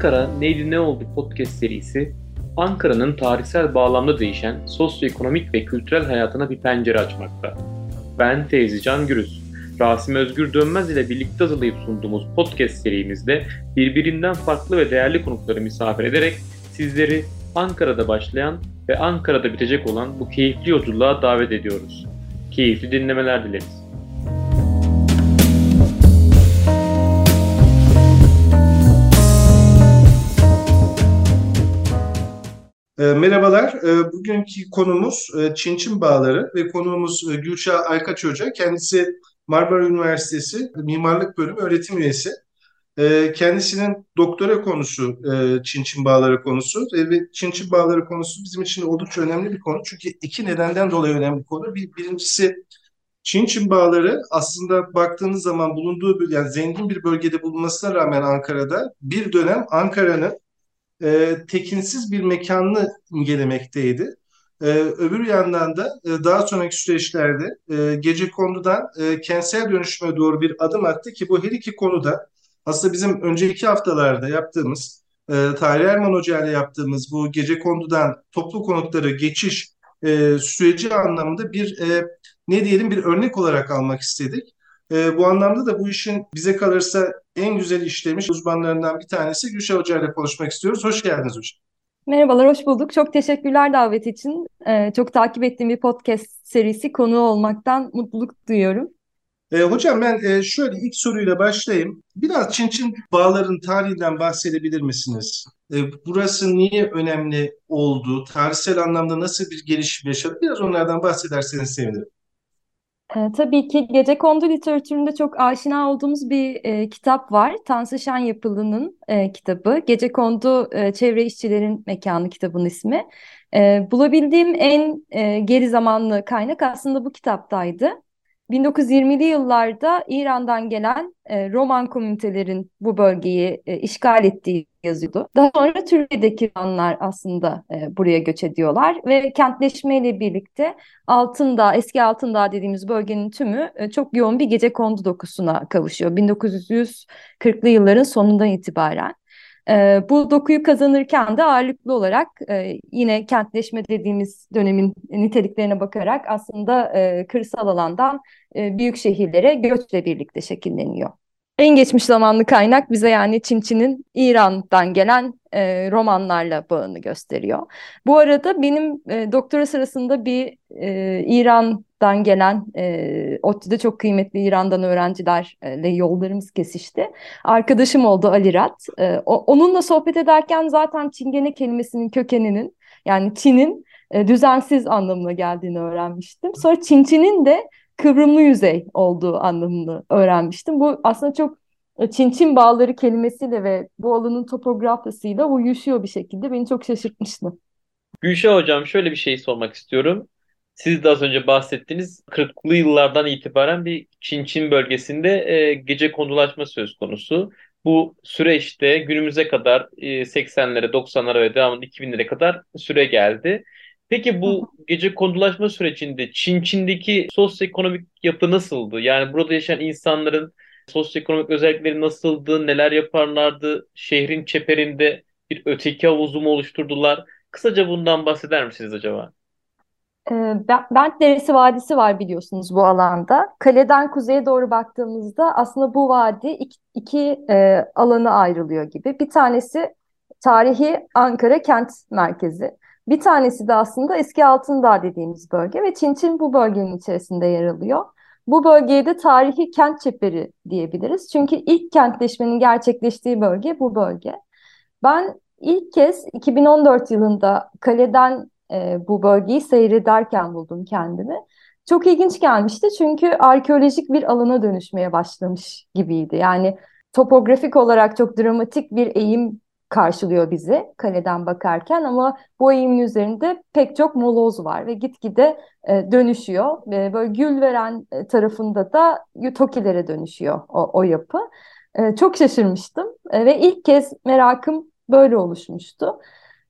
Ankara Neydi Ne Oldu podcast serisi, Ankara'nın tarihsel bağlamda değişen sosyoekonomik ve kültürel hayatına bir pencere açmakta. Ben Teyzi Can Gürüz. Rasim Özgür Dönmez ile birlikte hazırlayıp sunduğumuz podcast serimizde birbirinden farklı ve değerli konukları misafir ederek sizleri Ankara'da başlayan ve Ankara'da bitecek olan bu keyifli yolculuğa davet ediyoruz. Keyifli dinlemeler dileriz. E, merhabalar, e, bugünkü konumuz e, Çinçin Bağları ve konuğumuz e, Gülşah Aykaç Hoca. Kendisi Marmara Üniversitesi Mimarlık Bölümü öğretim üyesi. Kendisinin doktora konusu e, Çinçin Bağları konusu e, ve Çinçin Bağları konusu bizim için oldukça önemli bir konu. Çünkü iki nedenden dolayı önemli bir konu. Bir, birincisi Çinçin Bağları aslında baktığınız zaman bulunduğu yani zengin bir bölgede bulunmasına rağmen Ankara'da bir dönem Ankara'nın e, tekinsiz bir mekanını imgelemekteydi. E, öbür yandan da e, daha sonraki süreçlerde e, gece konudan e, kentsel dönüşüme doğru bir adım attı ki bu her iki konuda aslında bizim önceki haftalarda yaptığımız e, Tarih Erman Hoca ile yaptığımız bu gece konudan toplu konutları geçiş e, süreci anlamında bir e, ne diyelim bir örnek olarak almak istedik. E, bu anlamda da bu işin bize kalırsa en güzel işlemiş uzmanlarından bir tanesi Gülşah Hoca ile konuşmak istiyoruz. Hoş geldiniz hocam. Merhabalar, hoş bulduk. Çok teşekkürler davet için. Ee, çok takip ettiğim bir podcast serisi konu olmaktan mutluluk duyuyorum. E, hocam ben e, şöyle ilk soruyla başlayayım. Biraz Çin Çin bağların tarihinden bahsedebilir misiniz? E, burası niye önemli oldu? Tarihsel anlamda nasıl bir gelişim yaşadı? Biraz onlardan bahsederseniz sevinirim. E, tabii ki Gecekondu literatüründe çok aşina olduğumuz bir e, kitap var. Tansu Şen Yapılı'nın e, kitabı. Gecekondu e, Çevre İşçilerin Mekanı kitabın ismi. E, bulabildiğim en e, geri zamanlı kaynak aslında bu kitaptaydı. 1920'li yıllarda İran'dan gelen e, Roman komünitelerin bu bölgeyi e, işgal ettiği yazıyordu. Daha sonra Türkiye'deki İranlar aslında e, buraya göç ediyorlar ve kentleşmeyle birlikte Altındağ, eski Altındağ dediğimiz bölgenin tümü e, çok yoğun bir gece kondu dokusuna kavuşuyor 1940'lı yılların sonundan itibaren. E, bu dokuyu kazanırken de ağırlıklı olarak e, yine kentleşme dediğimiz dönemin niteliklerine bakarak aslında e, kırsal alandan e, büyük şehirlere göçle birlikte şekilleniyor. En geçmiş zamanlı kaynak bize yani Çinçin'in İran'dan gelen e, romanlarla bağını gösteriyor. Bu arada benim e, doktora sırasında bir e, İran'dan gelen, e, ODTÜ'de çok kıymetli İran'dan öğrencilerle yollarımız kesişti. Arkadaşım oldu Ali Rat. E, o, onunla sohbet ederken zaten Çingene kelimesinin kökeninin yani Çin'in e, düzensiz anlamına geldiğini öğrenmiştim. Sonra Çinçin'in de kıvrımlı yüzey olduğu anlamını öğrenmiştim. Bu aslında çok e, Çin Çin bağları kelimesiyle ve bu alanın topografyasıyla uyuşuyor bir şekilde. Beni çok şaşırtmıştı. Gülşah Hocam şöyle bir şey sormak istiyorum. Siz de az önce bahsettiğiniz 40'lı yıllardan itibaren bir Çin Çin bölgesinde e, gece kondulaşma söz konusu. Bu süreçte günümüze kadar e, 80'lere, 90'lara ve devamlı 2000'lere kadar süre geldi. Peki bu gece kondulaşma sürecinde Çin Çin'deki sosyoekonomik yapı nasıldı? Yani burada yaşayan insanların sosyoekonomik özellikleri nasıldı, neler yaparlardı, şehrin çeperinde bir öteki havuzu mu oluşturdular? Kısaca bundan bahseder misiniz acaba? Ee, Bent Deresi Vadisi var biliyorsunuz bu alanda. Kaleden kuzeye doğru baktığımızda aslında bu vadi iki, iki e, alanı ayrılıyor gibi. Bir tanesi tarihi Ankara kent merkezi. Bir tanesi de aslında eski Altındağ dediğimiz bölge ve Çinçin bu bölgenin içerisinde yer alıyor. Bu bölgeye de tarihi kent çeperi diyebiliriz. Çünkü ilk kentleşmenin gerçekleştiği bölge bu bölge. Ben ilk kez 2014 yılında kaleden e, bu bölgeyi seyrederken buldum kendimi. Çok ilginç gelmişti çünkü arkeolojik bir alana dönüşmeye başlamış gibiydi. Yani topografik olarak çok dramatik bir eğim karşılıyor bizi kaleden bakarken ama bu eğimin üzerinde pek çok moloz var ve gitgide e, dönüşüyor. E, böyle gül veren e, tarafında da Tokilere dönüşüyor o, o yapı. E, çok şaşırmıştım e, ve ilk kez merakım böyle oluşmuştu.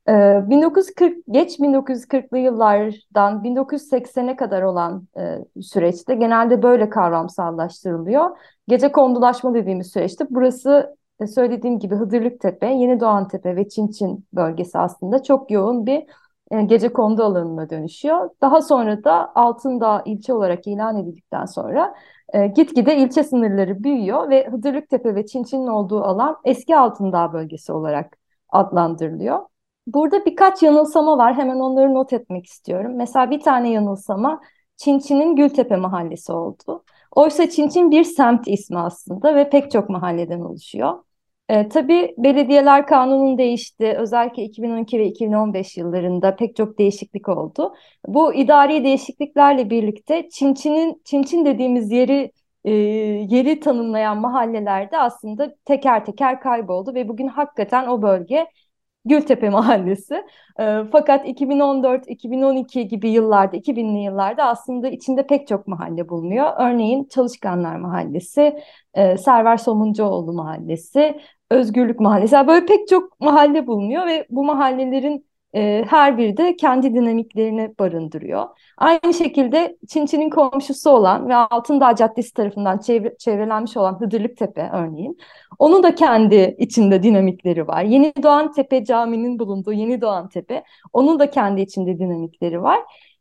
1940 e, geç 1940'lı yıllardan 1980'e kadar olan e, süreçte genelde böyle kavramsallaştırılıyor. Gece kondulaşma dediğimiz süreçte burası söylediğim gibi Hıdırlıktepe, Yeni Doğantepe ve Çinçin bölgesi aslında çok yoğun bir e, gece kondu alanına dönüşüyor. Daha sonra da Altındağ ilçe olarak ilan edildikten sonra e, gitgide ilçe sınırları büyüyor ve Hıdırlıktepe ve Çinçin'in olduğu alan eski Altındağ bölgesi olarak adlandırılıyor. Burada birkaç yanılsama var. Hemen onları not etmek istiyorum. Mesela bir tane yanılsama Çinçin'in Gültepe Mahallesi oldu. Oysa Çinçin bir semt ismi aslında ve pek çok mahalleden oluşuyor. E, tabii belediyeler kanunun değişti. Özellikle 2012 ve 2015 yıllarında pek çok değişiklik oldu. Bu idari değişikliklerle birlikte Çinçin'in Çinçin dediğimiz yeri e, yeri tanımlayan mahallelerde aslında teker teker kayboldu ve bugün hakikaten o bölge Gültepe Mahallesi. E, fakat 2014-2012 gibi yıllarda, 2000'li yıllarda aslında içinde pek çok mahalle bulunuyor. Örneğin Çalışkanlar Mahallesi, e, Server Somuncuoğlu Mahallesi, Özgürlük Mahallesi. Böyle pek çok mahalle bulunuyor ve bu mahallelerin e, her biri de kendi dinamiklerini barındırıyor. Aynı şekilde Çinçin'in komşusu olan ve Altındağ Caddesi tarafından çevre, çevrelenmiş olan Hıdırlıktepe örneğin. Onun da kendi içinde dinamikleri var. Yeni Doğan Tepe Camii'nin bulunduğu Yeni Doğan Tepe, onun da kendi içinde dinamikleri var.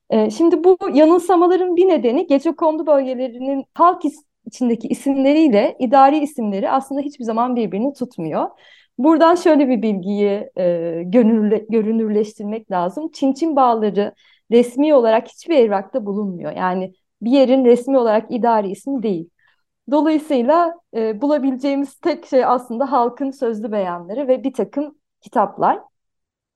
E, şimdi bu yanılsamaların bir nedeni gecekondu bölgelerinin halk içindeki isimleriyle idari isimleri aslında hiçbir zaman birbirini tutmuyor. Buradan şöyle bir bilgiyi e, gönürle, görünürleştirmek lazım. Çinçin bağları resmi olarak hiçbir evrakta bulunmuyor. Yani bir yerin resmi olarak idari ismi değil. Dolayısıyla e, bulabileceğimiz tek şey aslında halkın sözlü beyanları ve bir takım kitaplar.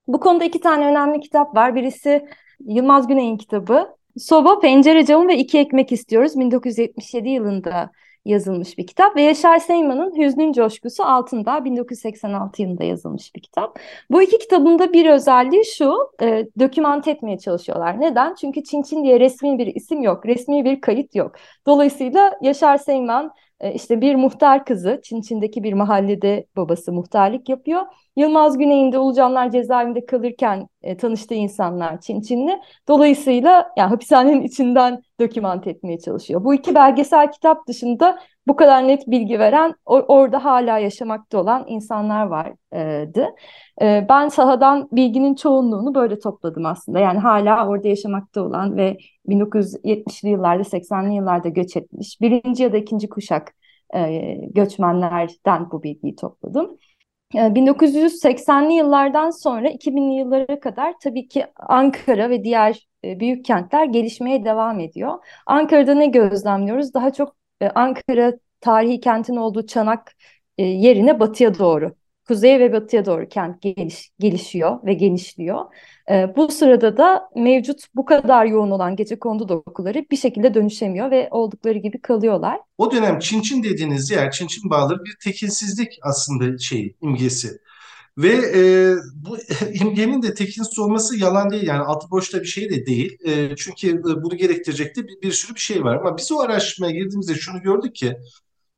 Bu konuda iki tane önemli kitap var. Birisi Yılmaz Güney'in kitabı. Soba, Pencere Camı ve İki Ekmek İstiyoruz. 1977 yılında yazılmış bir kitap ve Yaşar Seyman'ın Hüznün Coşkusu Altında 1986 yılında yazılmış bir kitap. Bu iki kitabın da bir özelliği şu, e, dokümant etmeye çalışıyorlar. Neden? Çünkü Çin Çin diye resmi bir isim yok, resmi bir kayıt yok. Dolayısıyla Yaşar Seyman e, işte bir muhtar kızı Çin Çin'deki bir mahallede babası muhtarlık yapıyor. Yılmaz Güney'in de Ulucanlar cezaevinde kalırken e, tanıştığı insanlar Çin Çinli. Dolayısıyla yani hapishanenin içinden dokümant etmeye çalışıyor. Bu iki belgesel kitap dışında bu kadar net bilgi veren orada hala yaşamakta olan insanlar vardı. E, ben sahadan bilginin çoğunluğunu böyle topladım aslında. Yani hala orada yaşamakta olan ve 1970'li yıllarda 80'li yıllarda göç etmiş birinci ya da ikinci kuşak e, göçmenlerden bu bilgiyi topladım. 1980'li yıllardan sonra 2000'li yıllara kadar tabii ki Ankara ve diğer büyük kentler gelişmeye devam ediyor. Ankara'da ne gözlemliyoruz? Daha çok e, Ankara tarihi kentin olduğu Çanak e, yerine batıya doğru, kuzeye ve batıya doğru kent geliş, gelişiyor ve genişliyor. E, bu sırada da mevcut bu kadar yoğun olan gece kondu dokuları bir şekilde dönüşemiyor ve oldukları gibi kalıyorlar. O dönem Çinçin dediğiniz yer, Çinçin bağları bir tekinsizlik aslında şeyi, imgesi. Ve e, bu imgenin de tekinsiz olması yalan değil yani altı boşta bir şey de değil. E, çünkü e, bunu gerektirecek de bir, bir sürü bir şey var. Ama biz o araştırmaya girdiğimizde şunu gördük ki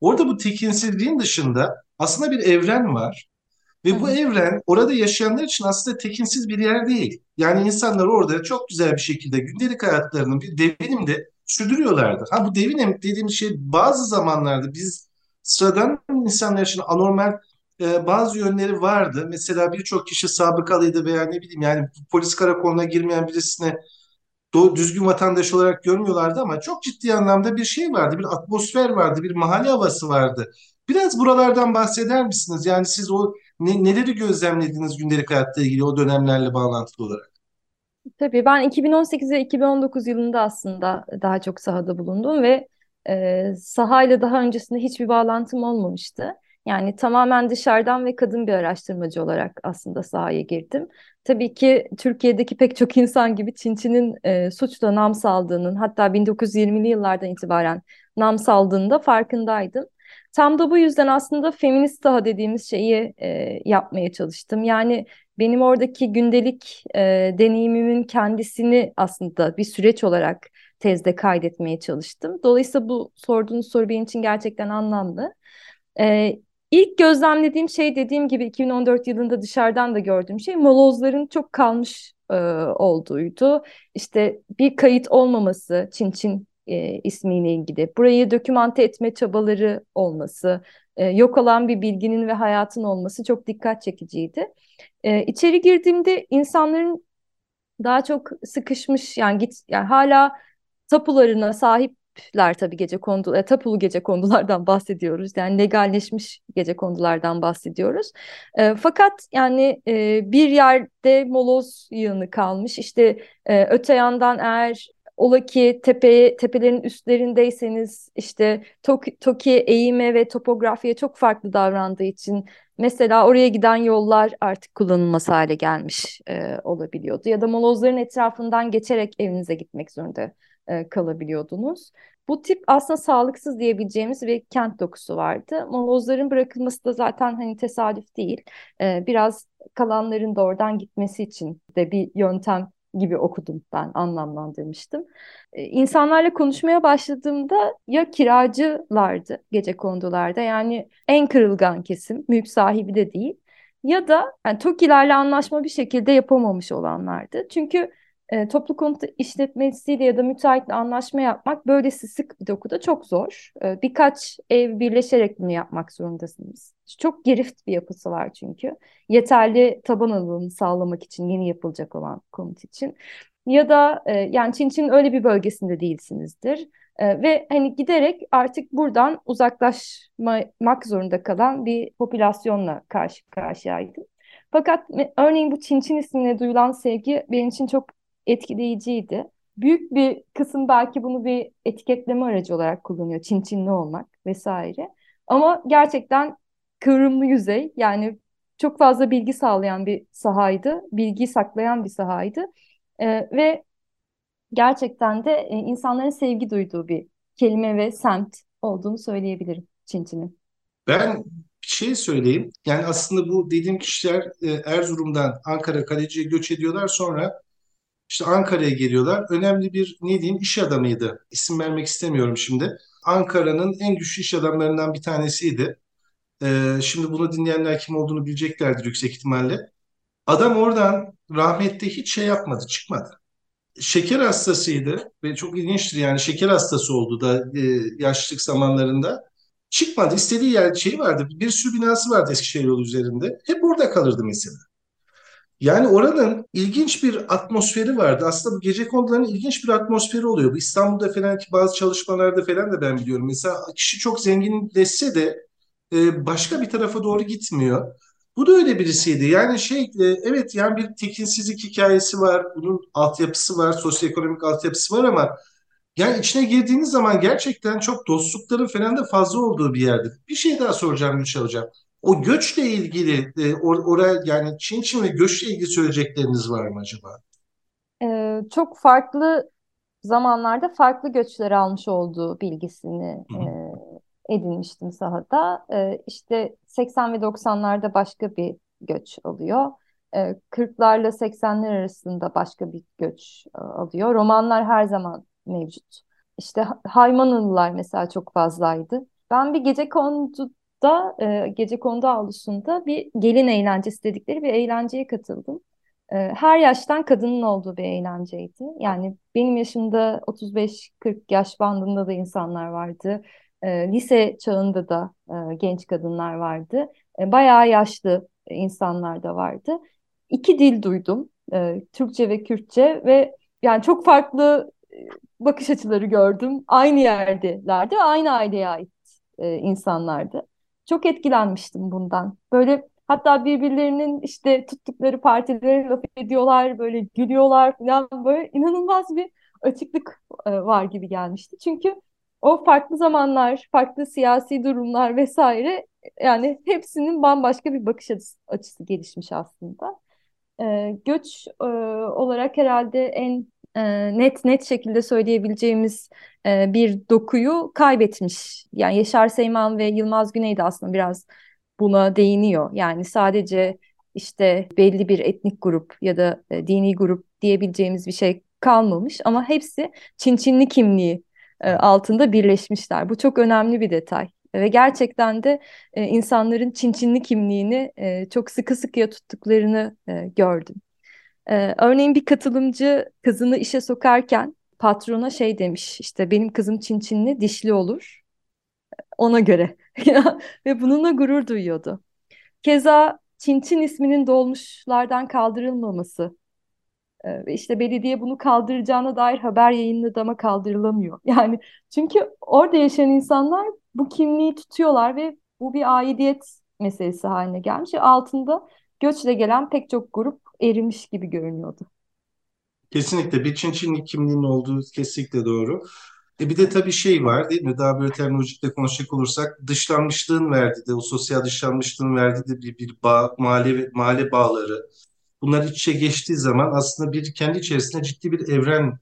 orada bu tekinsizliğin dışında aslında bir evren var. Ve bu evren orada yaşayanlar için aslında tekinsiz bir yer değil. Yani insanlar orada çok güzel bir şekilde gündelik hayatlarının bir devinimde sürdürüyorlardı. Ha bu devinim dediğimiz şey bazı zamanlarda biz sıradan insanlar için anormal e, bazı yönleri vardı. Mesela birçok kişi sabıkalıydı veya ne bileyim yani polis karakoluna girmeyen birisine do düzgün vatandaş olarak görmüyorlardı ama çok ciddi anlamda bir şey vardı. Bir atmosfer vardı, bir mahalle havası vardı. Biraz buralardan bahseder misiniz? Yani siz o ne, neleri gözlemlediniz gündelik hayatta ilgili o dönemlerle bağlantılı olarak? Tabii ben 2018 ve 2019 yılında aslında daha çok sahada bulundum ve e, sahayla daha öncesinde hiçbir bağlantım olmamıştı. Yani tamamen dışarıdan ve kadın bir araştırmacı olarak aslında sahaya girdim. Tabii ki Türkiye'deki pek çok insan gibi Çinçin'in e, suçla nam saldığının hatta 1920'li yıllardan itibaren nam saldığında farkındaydım. Tam da bu yüzden aslında feminist saha dediğimiz şeyi e, yapmaya çalıştım. Yani benim oradaki gündelik e, deneyimimin kendisini aslında bir süreç olarak tezde kaydetmeye çalıştım. Dolayısıyla bu sorduğunuz soru benim için gerçekten anlamlı. E, İlk gözlemlediğim şey dediğim gibi 2014 yılında dışarıdan da gördüğüm şey molozların çok kalmış e, olduğuydu. İşte bir kayıt olmaması Çin Çin e, ismiyle ilgili. Burayı dokümante etme çabaları olması, e, yok olan bir bilginin ve hayatın olması çok dikkat çekiciydi. E, içeri girdiğimde insanların daha çok sıkışmış yani git yani hala tapularına sahipler tabii gece kondu e, tapulu gece kondulardan bahsediyoruz. Yani legalleşmiş gece kondulardan bahsediyoruz. E, fakat yani e, bir yerde moloz yığını kalmış. İşte e, öte yandan eğer Ola ki tepeye, tepelerin üstlerindeyseniz işte Toki, Toki eğime ve topografya çok farklı davrandığı için mesela oraya giden yollar artık kullanılmaz hale gelmiş e, olabiliyordu. Ya da molozların etrafından geçerek evinize gitmek zorunda e, kalabiliyordunuz. Bu tip aslında sağlıksız diyebileceğimiz bir kent dokusu vardı. Molozların bırakılması da zaten hani tesadüf değil. E, biraz kalanların da oradan gitmesi için de bir yöntem gibi okudum ben anlamlandırmıştım. Ee, insanlarla konuşmaya başladığımda ya kiracılardı gece kondularda yani en kırılgan kesim mülk sahibi de değil ya da yani TOKİ'lerle anlaşma bir şekilde yapamamış olanlardı. Çünkü e, toplu konut işletmesiyle ya da müteahhitle anlaşma yapmak böylesi sık bir dokuda çok zor. E, birkaç ev birleşerek bunu yapmak zorundasınız. Çok gerift bir yapısı var çünkü. Yeterli taban alanını sağlamak için yeni yapılacak olan konut için. Ya da e, yani Çin Çin öyle bir bölgesinde değilsinizdir. E, ve hani giderek artık buradan uzaklaşmak zorunda kalan bir popülasyonla karşı karşıyaydım. Fakat örneğin bu Çin Çin ismine duyulan sevgi benim için çok etkileyiciydi. Büyük bir kısım belki bunu bir etiketleme aracı olarak kullanıyor. Çin Çinli olmak vesaire. Ama gerçekten kıvrımlı yüzey yani çok fazla bilgi sağlayan bir sahaydı. Bilgi saklayan bir sahaydı. Ee, ve gerçekten de e, insanların sevgi duyduğu bir kelime ve semt olduğunu söyleyebilirim Çin Çin'in. Ben bir şey söyleyeyim. Yani aslında bu dediğim kişiler e, Erzurum'dan Ankara Kaleci'ye göç ediyorlar. Sonra işte Ankara'ya geliyorlar. Önemli bir ne diyeyim iş adamıydı. İsim vermek istemiyorum şimdi. Ankara'nın en güçlü iş adamlarından bir tanesiydi. Ee, şimdi bunu dinleyenler kim olduğunu bileceklerdir yüksek ihtimalle. Adam oradan rahmetli hiç şey yapmadı, çıkmadı. Şeker hastasıydı ve çok ilginçtir yani şeker hastası oldu da e, yaşlılık zamanlarında. Çıkmadı. İstediği yer şey vardı. Bir sürü binası vardı Eskişehir yolu üzerinde. Hep orada kalırdı mesela. Yani oranın ilginç bir atmosferi vardı. Aslında bu gece konularının ilginç bir atmosferi oluyor. Bu İstanbul'da falan ki bazı çalışmalarda falan da ben biliyorum. Mesela kişi çok zenginleşse de e, başka bir tarafa doğru gitmiyor. Bu da öyle birisiydi. Yani şey e, evet yani bir tekinsizlik hikayesi var. Bunun altyapısı var. Sosyoekonomik altyapısı var ama yani içine girdiğiniz zaman gerçekten çok dostlukların falan da fazla olduğu bir yerdir. Bir şey daha soracağım Gülşah Hocam. O göçle ilgili e, or, oraya yani Çin Çin ve göçle ilgili söyleyecekleriniz var mı acaba? Ee, çok farklı zamanlarda farklı göçler almış olduğu bilgisini e, edinmiştim sahada. E, işte 80 ve 90'larda başka bir göç alıyor. E, 40'larla 80'ler arasında başka bir göç e, alıyor. Romanlar her zaman mevcut. İşte Haymanalılar mesela çok fazlaydı. Ben bir gece kondu da e, gece kondu avlusunda bir gelin eğlencesi dedikleri bir eğlenceye katıldım. E, her yaştan kadının olduğu bir eğlenceydi. Yani benim yaşımda 35-40 yaş bandında da insanlar vardı. E, lise çağında da e, genç kadınlar vardı. E, bayağı yaşlı insanlar da vardı. İki dil duydum. E, Türkçe ve Kürtçe ve yani çok farklı e, bakış açıları gördüm. Aynı yerdelerdi aynı aileye ait e, insanlardı. Çok etkilenmiştim bundan. Böyle hatta birbirlerinin işte tuttukları partileri laf ediyorlar, böyle gülüyorlar falan böyle inanılmaz bir açıklık e, var gibi gelmişti. Çünkü o farklı zamanlar, farklı siyasi durumlar vesaire yani hepsinin bambaşka bir bakış açısı, gelişmiş aslında. E, göç e, olarak herhalde en e, net net şekilde söyleyebileceğimiz e, bir dokuyu kaybetmiş. Yani Yaşar Seyman ve Yılmaz Güney de aslında biraz buna değiniyor. Yani sadece işte belli bir etnik grup ya da e, dini grup diyebileceğimiz bir şey kalmamış ama hepsi Çin Çinli kimliği e, altında birleşmişler. Bu çok önemli bir detay. Ve gerçekten de e, insanların Çin Çinli kimliğini e, çok sıkı sıkıya tuttuklarını e, gördüm. Ee, örneğin bir katılımcı kızını işe sokarken patrona şey demiş işte benim kızım Çinçinli dişli olur ona göre ve bununla gurur duyuyordu. Keza Çinçin isminin dolmuşlardan kaldırılmaması ve işte belediye bunu kaldıracağına dair haber yayınladı ama kaldırılamıyor. Yani çünkü orada yaşayan insanlar bu kimliği tutuyorlar ve bu bir aidiyet meselesi haline gelmiş. Altında göçle gelen pek çok grup erimiş gibi görünüyordu. Kesinlikle bir Çin Çinlik kimliğinin olduğu kesinlikle doğru. E bir de tabii şey var değil mi? Daha böyle terminolojikle konuşacak olursak dışlanmışlığın verdiği de o sosyal dışlanmışlığın verdiği de bir, bir bağ, mahalle, mahalle bağları. Bunlar iç içe geçtiği zaman aslında bir kendi içerisinde ciddi bir evren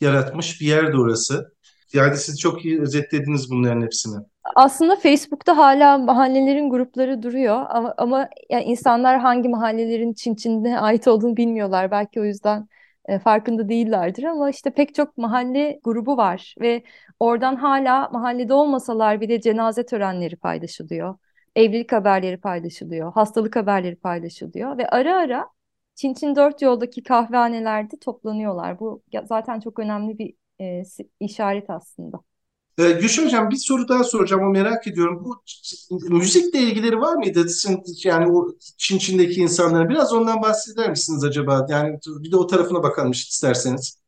yaratmış bir yerde orası. Yani siz çok iyi özetlediniz bunların hepsini. Aslında Facebook'ta hala mahallelerin grupları duruyor ama, ama yani insanlar hangi mahallelerin Çin Çin'e ait olduğunu bilmiyorlar. Belki o yüzden e, farkında değillerdir ama işte pek çok mahalle grubu var ve oradan hala mahallede olmasalar bile cenaze törenleri paylaşılıyor. Evlilik haberleri paylaşılıyor, hastalık haberleri paylaşılıyor ve ara ara Çin Çin Dört Yol'daki kahvehanelerde toplanıyorlar. Bu zaten çok önemli bir e, işaret aslında. Ee, Gülşen Hocam bir soru daha soracağım o merak ediyorum. Bu müzikle ilgileri var mıydı? Yani o Çin Çin'deki insanların biraz ondan bahseder misiniz acaba? Yani bir de o tarafına bakalım isterseniz.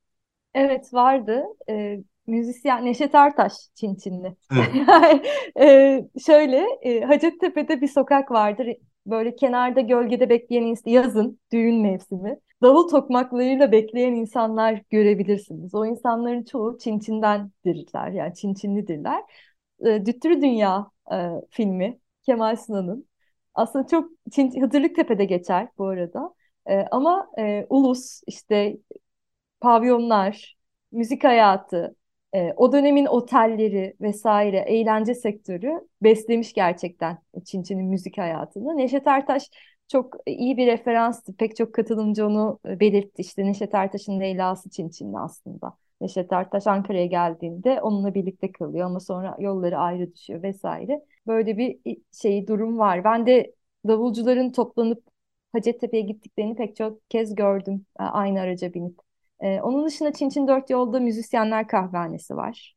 Evet vardı. Ee, müzisyen Neşet Ertaş Çin Çinli. Evet. e, şöyle e, Hacettepe'de bir sokak vardır. Böyle kenarda gölgede bekleyen yazın düğün mevsimi davul tokmaklarıyla bekleyen insanlar görebilirsiniz. O insanların çoğu Çin Çin'dendirler yani Çin Çinlidirler. E, Düttürü Dünya e, filmi Kemal Sunal'ın aslında çok Çin, Hıdırlık Tepe'de geçer bu arada. E, ama e, ulus işte pavyonlar, müzik hayatı, e, o dönemin otelleri vesaire eğlence sektörü beslemiş gerçekten Çin Çin'in müzik hayatını. Neşet Ertaş çok iyi bir referanstı. Pek çok katılımcı onu e, belirtti. İşte Neşet Ertaş'ın Leyla'sı Çinçinli aslında. Neşet Ertaş Ankara'ya geldiğinde onunla birlikte kalıyor ama sonra yolları ayrı düşüyor vesaire. Böyle bir şey durum var. Ben de davulcuların toplanıp Hacettepe'ye gittiklerini pek çok kez gördüm e, aynı araca binip. Ee, onun dışında Çinçin Dört Yolda müzisyenler kahvehanesi var.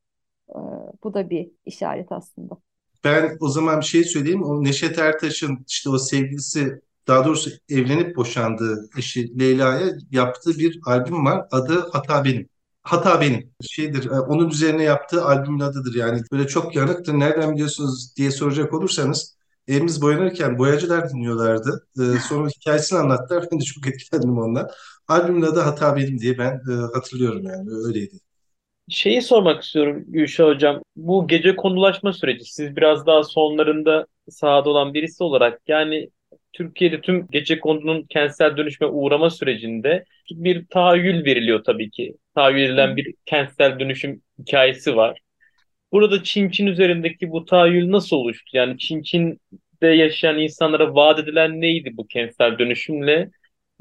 Bu da bir işaret aslında. Ben o zaman bir şey söyleyeyim. O Neşet Ertaş'ın işte o sevgilisi daha doğrusu evlenip boşandığı eşi Leyla'ya yaptığı bir albüm var. Adı Hata Benim. Hata Benim. Şeydir, e, onun üzerine yaptığı albümün adıdır. Yani böyle çok yanıktır. Nereden biliyorsunuz diye soracak olursanız evimiz boyanırken boyacılar dinliyorlardı. Ee, sonra hikayesini anlattılar. Ben de çok etkilendim ondan. Albümün adı Hata Benim diye ben e, hatırlıyorum yani öyleydi. Şeyi sormak istiyorum Gülşah Hocam. Bu gece konulaşma süreci siz biraz daha sonlarında sahada olan birisi olarak yani Türkiye'de tüm gece kondunun kentsel dönüşme uğrama sürecinde bir tahayyül veriliyor tabii ki. Tahayyül edilen bir kentsel dönüşüm hikayesi var. Burada Çin Çin üzerindeki bu tahayyül nasıl oluştu? Yani Çin Çin'de yaşayan insanlara vaat edilen neydi bu kentsel dönüşümle?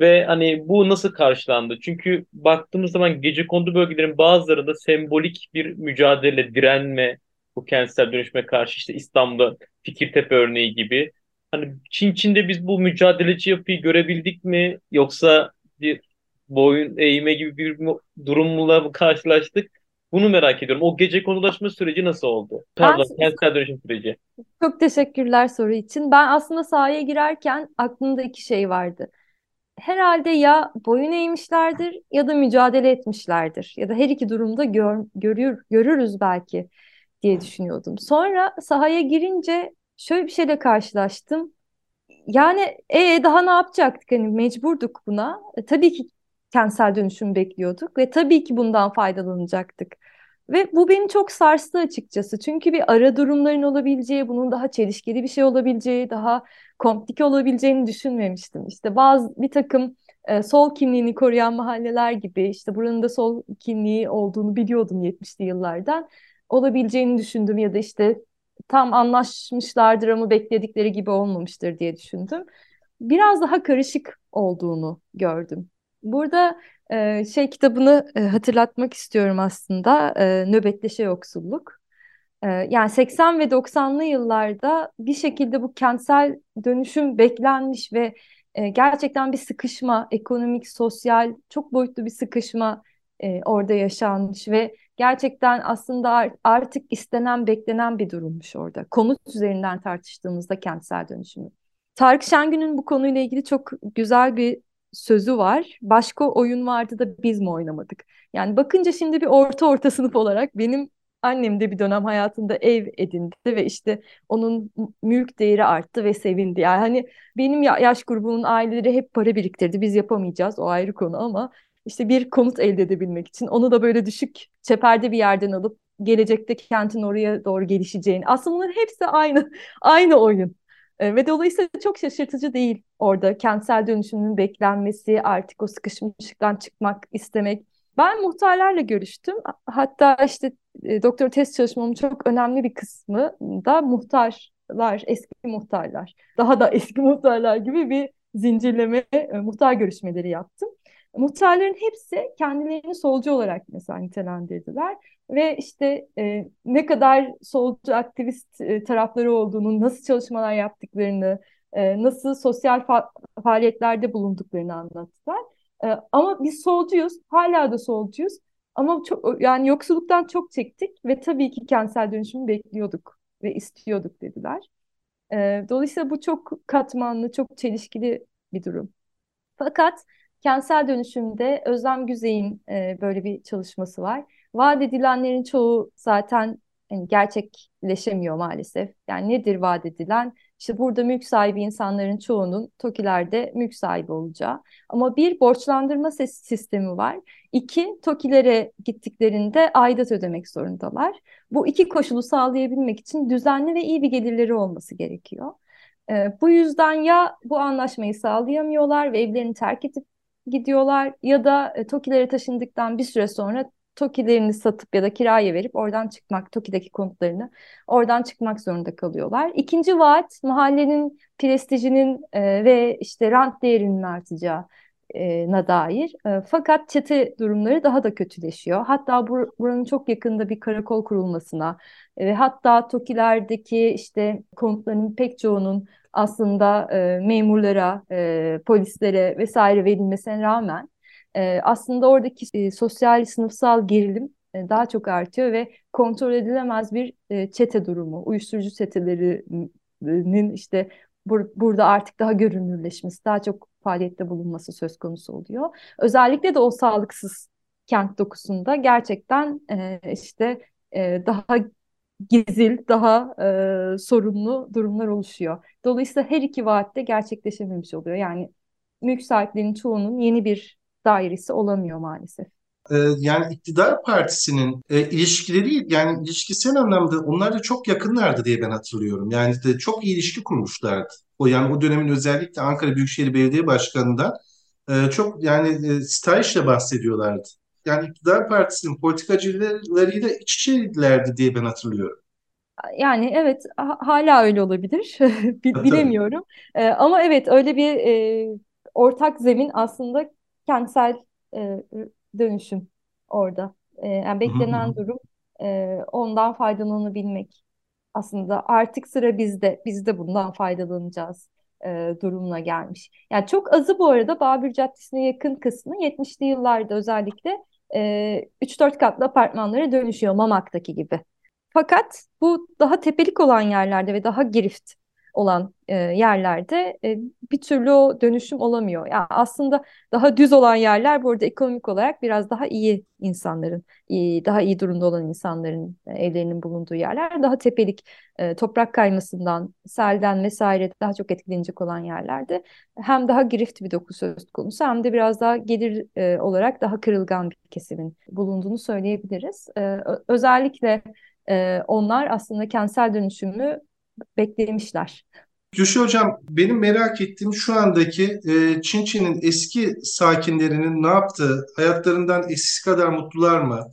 Ve hani bu nasıl karşılandı? Çünkü baktığımız zaman gece kondu bölgelerin bazılarında sembolik bir mücadele, direnme bu kentsel dönüşme karşı işte İstanbul'da Fikirtepe örneği gibi Hani Çin Çin'de biz bu mücadeleci yapıyı görebildik mi? Yoksa bir boyun eğme gibi bir durumla mı karşılaştık? Bunu merak ediyorum. O gece konulaşma süreci nasıl oldu? Pardon, ben, kentsel dönüşüm süreci. Çok teşekkürler soru için. Ben aslında sahaya girerken aklımda iki şey vardı. Herhalde ya boyun eğmişlerdir ya da mücadele etmişlerdir. Ya da her iki durumda gör, görür, görürüz belki diye düşünüyordum. Sonra sahaya girince şöyle bir şeyle karşılaştım. Yani e daha ne yapacaktık? Hani mecburduk buna. E, tabii ki kentsel dönüşüm bekliyorduk ve tabii ki bundan faydalanacaktık. Ve bu beni çok sarstı açıkçası. Çünkü bir ara durumların olabileceği, bunun daha çelişkili bir şey olabileceği, daha komplike olabileceğini düşünmemiştim. İşte bazı bir takım e, sol kimliğini koruyan mahalleler gibi işte buranın da sol kimliği olduğunu biliyordum 70'li yıllardan. Olabileceğini düşündüm ya da işte tam anlaşmışlardır ama bekledikleri gibi olmamıştır diye düşündüm. Biraz daha karışık olduğunu gördüm. Burada e, şey kitabını e, hatırlatmak istiyorum aslında. E, Nöbetleşe Yoksulluk. E, yani 80 ve 90'lı yıllarda bir şekilde bu kentsel dönüşüm beklenmiş ve e, gerçekten bir sıkışma, ekonomik, sosyal, çok boyutlu bir sıkışma e, orada yaşanmış ve gerçekten aslında artık istenen, beklenen bir durummuş orada. Konut üzerinden tartıştığımızda kentsel dönüşümü. Tarık Şengün'ün bu konuyla ilgili çok güzel bir sözü var. Başka oyun vardı da biz mi oynamadık? Yani bakınca şimdi bir orta orta sınıf olarak benim annem de bir dönem hayatında ev edindi ve işte onun mülk değeri arttı ve sevindi. Yani hani benim yaş grubunun aileleri hep para biriktirdi. Biz yapamayacağız o ayrı konu ama işte bir konut elde edebilmek için onu da böyle düşük çeperde bir yerden alıp gelecekte kentin oraya doğru gelişeceğini. Aslında bunların hepsi aynı aynı oyun. E, ve dolayısıyla çok şaşırtıcı değil orada kentsel dönüşümün beklenmesi, artık o sıkışmışlıktan çıkmak istemek. Ben muhtarlarla görüştüm. Hatta işte e, doktor test çalışmamın çok önemli bir kısmı da muhtarlar, eski muhtarlar. Daha da eski muhtarlar gibi bir zincirleme e, muhtar görüşmeleri yaptım. Muhtarların hepsi kendilerini solcu olarak mesela nitelendirdiler ve işte e, ne kadar solcu aktivist e, tarafları olduğunu, nasıl çalışmalar yaptıklarını, e, nasıl sosyal fa faaliyetlerde bulunduklarını anlattılar. E, ama biz solcuyuz, hala da solcuyuz. Ama çok yani yoksulluktan çok çektik ve tabii ki kentsel dönüşümü bekliyorduk ve istiyorduk dediler. E, dolayısıyla bu çok katmanlı, çok çelişkili bir durum. Fakat kentsel dönüşümde Özlem Güzey'in e, böyle bir çalışması var. Vaat edilenlerin çoğu zaten yani gerçekleşemiyor maalesef. Yani nedir vaat edilen? İşte burada mülk sahibi insanların çoğunun TOKİ'lerde mülk sahibi olacağı. Ama bir borçlandırma sistemi var. İki, TOKİ'lere gittiklerinde aidat ödemek zorundalar. Bu iki koşulu sağlayabilmek için düzenli ve iyi bir gelirleri olması gerekiyor. E, bu yüzden ya bu anlaşmayı sağlayamıyorlar ve evlerini terk edip gidiyorlar ya da e, taşındıktan bir süre sonra TOKİ'lerini satıp ya da kiraya verip oradan çıkmak, TOKİ'deki konutlarını oradan çıkmak zorunda kalıyorlar. İkinci vaat mahallenin prestijinin e, ve işte rant değerinin artacağı na dair. E, fakat çete durumları daha da kötüleşiyor. Hatta bur buranın çok yakında bir karakol kurulmasına ve e, hatta TOKİ'lerdeki işte konutların pek çoğunun aslında e, memurlara, e, polislere vesaire verilmesine rağmen e, aslında oradaki e, sosyal sınıfsal gerilim e, daha çok artıyor ve kontrol edilemez bir e, çete durumu, uyuşturucu çetelerinin işte bur burada artık daha görünürleşmesi, daha çok faaliyette bulunması söz konusu oluyor. Özellikle de o sağlıksız kent dokusunda gerçekten e, işte e, daha gizil, daha e, sorunlu durumlar oluşuyor. Dolayısıyla her iki vaatte gerçekleşememiş oluyor. Yani mülk sahiplerinin çoğunun yeni bir dairesi olamıyor maalesef. Ee, yani iktidar partisinin e, ilişkileri yani ilişkisel anlamda onlar da çok yakınlardı diye ben hatırlıyorum. Yani de çok iyi ilişki kurmuşlardı. O yani o dönemin özellikle Ankara Büyükşehir Belediye Başkanı'ndan e, çok yani e, stajla bahsediyorlardı. Yani iktidar partisinin politikacılarıyla iç içeydilerdi diye ben hatırlıyorum. Yani evet hala öyle olabilir. Bilemiyorum. E, ama evet öyle bir e, ortak zemin aslında kentsel e, dönüşüm orada. E, yani beklenen durum e, ondan faydalanabilmek. Aslında artık sıra bizde. Biz de bundan faydalanacağız e, durumuna gelmiş. Yani çok azı bu arada Babür Caddesi'ne yakın kısmı 70'li yıllarda özellikle e, 3-4 katlı apartmanlara dönüşüyor Mamak'taki gibi. Fakat bu daha tepelik olan yerlerde ve daha girift olan e, yerlerde e, bir türlü o dönüşüm olamıyor. Yani aslında daha düz olan yerler burada ekonomik olarak biraz daha iyi insanların, iyi, daha iyi durumda olan insanların e, evlerinin bulunduğu yerler. Daha tepelik e, toprak kaymasından, selden vesaire daha çok etkilenecek olan yerlerde hem daha girift bir doku söz konusu hem de biraz daha gelir e, olarak daha kırılgan bir kesimin bulunduğunu söyleyebiliriz. E, özellikle e, onlar aslında kentsel dönüşümü beklemişler. Gülşah Hocam benim merak ettiğim şu andaki e, Çin eski sakinlerinin ne yaptığı, hayatlarından eskisi kadar mutlular mı?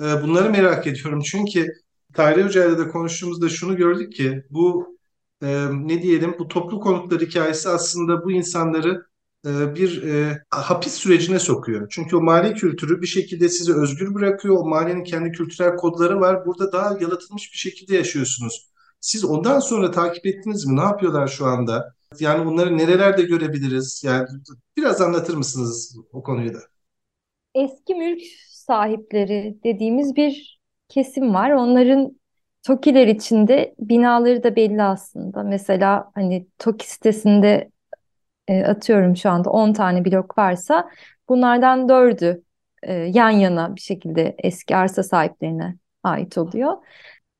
E, bunları merak ediyorum çünkü Tahir Hoca'yla da konuştuğumuzda şunu gördük ki bu e, ne diyelim bu toplu konutlar hikayesi aslında bu insanları e, bir e, hapis sürecine sokuyor. Çünkü o mali kültürü bir şekilde sizi özgür bırakıyor. O mahallenin kendi kültürel kodları var. Burada daha yalıtılmış bir şekilde yaşıyorsunuz. Siz ondan sonra takip ettiniz mi? Ne yapıyorlar şu anda? Yani bunları nerelerde görebiliriz? Yani biraz anlatır mısınız o konuyu da? Eski mülk sahipleri dediğimiz bir kesim var. Onların TOKİ'ler içinde binaları da belli aslında. Mesela hani TOKİ sitesinde e, atıyorum şu anda 10 tane blok varsa bunlardan 4'ü e, yan yana bir şekilde eski arsa sahiplerine ait oluyor.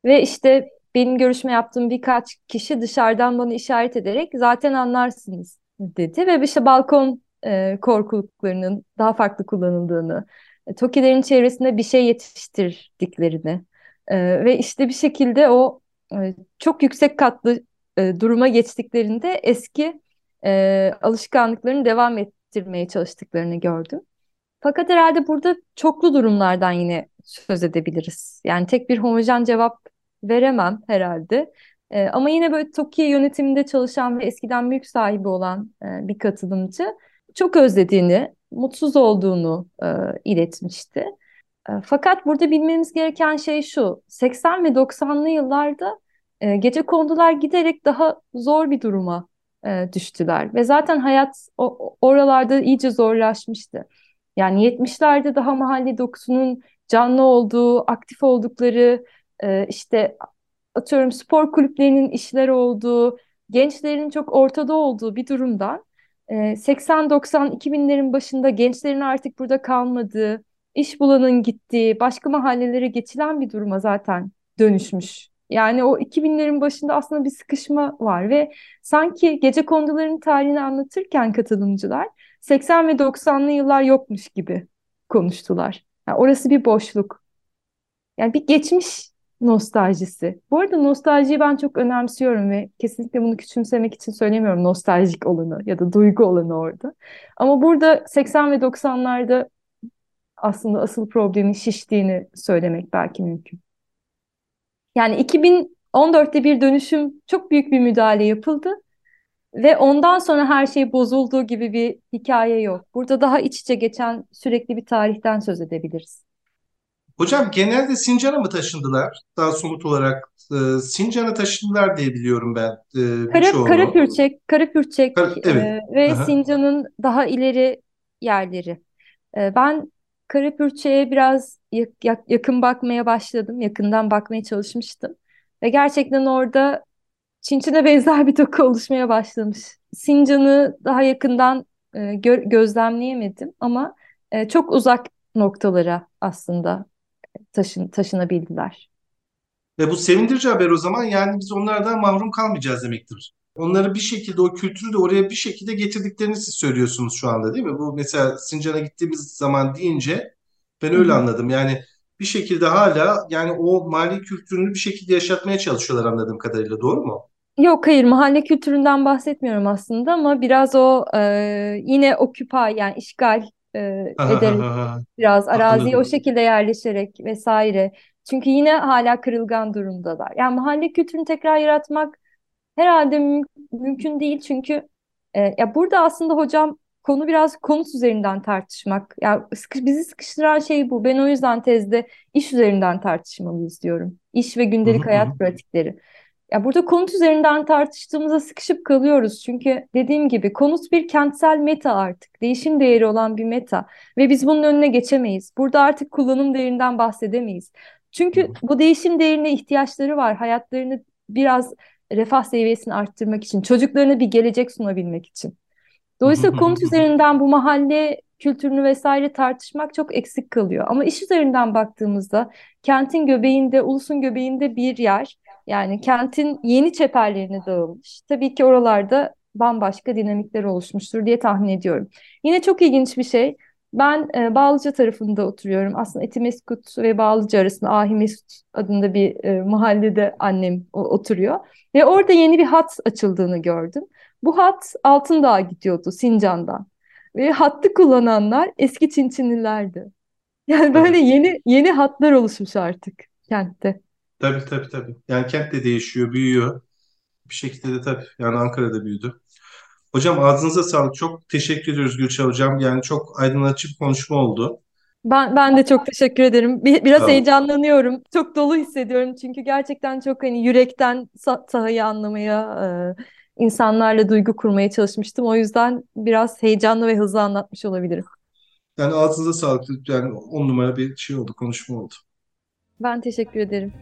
Ve işte benim görüşme yaptığım birkaç kişi dışarıdan bana işaret ederek zaten anlarsınız dedi ve işte balkon e, korkuluklarının daha farklı kullanıldığını, e, TOKİ'lerin çevresinde bir şey yetiştirdiklerini e, ve işte bir şekilde o e, çok yüksek katlı e, duruma geçtiklerinde eski e, alışkanlıklarını devam ettirmeye çalıştıklarını gördüm. Fakat herhalde burada çoklu durumlardan yine söz edebiliriz. Yani tek bir homojen cevap veremem herhalde. E, ama yine böyle TOKİ yönetiminde çalışan ve eskiden mülk sahibi olan e, bir katılımcı çok özlediğini, mutsuz olduğunu e, iletmişti. E, fakat burada bilmemiz gereken şey şu, 80 ve 90'lı yıllarda e, gece kondular giderek daha zor bir duruma e, düştüler. Ve zaten hayat o, oralarda iyice zorlaşmıştı. Yani 70'lerde daha mahalle dokusunun canlı olduğu, aktif oldukları, e, işte atıyorum spor kulüplerinin işler olduğu, gençlerin çok ortada olduğu bir durumdan 80-90-2000'lerin başında gençlerin artık burada kalmadığı, iş bulanın gittiği, başka mahallelere geçilen bir duruma zaten dönüşmüş. Yani o 2000'lerin başında aslında bir sıkışma var ve sanki gece konduların tarihini anlatırken katılımcılar 80 ve 90'lı yıllar yokmuş gibi konuştular. Yani orası bir boşluk. Yani bir geçmiş nostaljisi. Bu arada nostaljiyi ben çok önemsiyorum ve kesinlikle bunu küçümsemek için söylemiyorum nostaljik olanı ya da duygu olanı orada. Ama burada 80 ve 90'larda aslında asıl problemin şiştiğini söylemek belki mümkün. Yani 2014'te bir dönüşüm, çok büyük bir müdahale yapıldı ve ondan sonra her şey bozulduğu gibi bir hikaye yok. Burada daha iç içe geçen sürekli bir tarihten söz edebiliriz. Hocam genelde Sincan'a mı taşındılar? Daha somut olarak e, Sincan'a taşındılar diye biliyorum ben e, Kara, birçoğunu. Karapürçek, Karapürçek Kar- e, evet. ve Aha. Sincan'ın daha ileri yerleri. E, ben Karapürçek'e biraz yak- yakın bakmaya başladım. Yakından bakmaya çalışmıştım. Ve gerçekten orada Çinçin'e benzer bir doku oluşmaya başlamış. Sincan'ı daha yakından e, gö- gözlemleyemedim ama e, çok uzak noktalara aslında taşın taşınabildiler. Ve bu sevindirici haber o zaman yani biz onlardan mahrum kalmayacağız demektir. Onları bir şekilde o kültürü de oraya bir şekilde getirdiklerini siz söylüyorsunuz şu anda değil mi? Bu mesela Sincan'a gittiğimiz zaman deyince ben öyle hı. anladım. Yani bir şekilde hala yani o mali kültürünü bir şekilde yaşatmaya çalışıyorlar anladığım kadarıyla doğru mu? Yok hayır mahalle kültüründen bahsetmiyorum aslında ama biraz o e, yine occupy yani işgal e, ha. biraz araziye o şekilde yerleşerek vesaire. Çünkü yine hala kırılgan durumdalar. Yani mahalle kültürünü tekrar yaratmak herhalde müm- mümkün değil çünkü e, ya burada aslında hocam konu biraz konut üzerinden tartışmak. Ya sıkı- bizi sıkıştıran şey bu. Ben o yüzden tezde iş üzerinden tartışmalıyız diyorum. İş ve gündelik hayat pratikleri. Ya burada konut üzerinden tartıştığımızda sıkışıp kalıyoruz. Çünkü dediğim gibi konut bir kentsel meta artık. Değişim değeri olan bir meta. Ve biz bunun önüne geçemeyiz. Burada artık kullanım değerinden bahsedemeyiz. Çünkü bu değişim değerine ihtiyaçları var. Hayatlarını biraz refah seviyesini arttırmak için, çocuklarına bir gelecek sunabilmek için. Dolayısıyla konut üzerinden bu mahalle kültürünü vesaire tartışmak çok eksik kalıyor. Ama iş üzerinden baktığımızda kentin göbeğinde, ulusun göbeğinde bir yer, yani kentin yeni çeperlerine dağılmış. Tabii ki oralarda bambaşka dinamikler oluşmuştur diye tahmin ediyorum. Yine çok ilginç bir şey. Ben e, Bağlıca tarafında oturuyorum. Aslında Etimeskut ve Bağlıca arasında Ahimeskut adında bir e, mahallede annem o- oturuyor. Ve orada yeni bir hat açıldığını gördüm. Bu hat Altındağ'a gidiyordu Sincan'dan. Ve hattı kullananlar eski Çinçinlilerdi. Yani böyle yeni yeni hatlar oluşmuş artık kentte. Tabii tabii tabii. Yani kent de değişiyor, büyüyor. Bir şekilde de tabii. Yani Ankara'da büyüdü. Hocam ağzınıza sağlık. Çok teşekkür ediyoruz Gülçay Hocam. Yani çok aydınlatıcı bir konuşma oldu. Ben ben de çok teşekkür ederim. Bir, biraz olun. heyecanlanıyorum. Çok dolu hissediyorum çünkü gerçekten çok hani yürekten sa- sahayı anlamaya, e, insanlarla duygu kurmaya çalışmıştım. O yüzden biraz heyecanlı ve hızlı anlatmış olabilirim. Yani ağzınıza sağlık. Yani on numara bir şey oldu, konuşma oldu. Ben teşekkür ederim.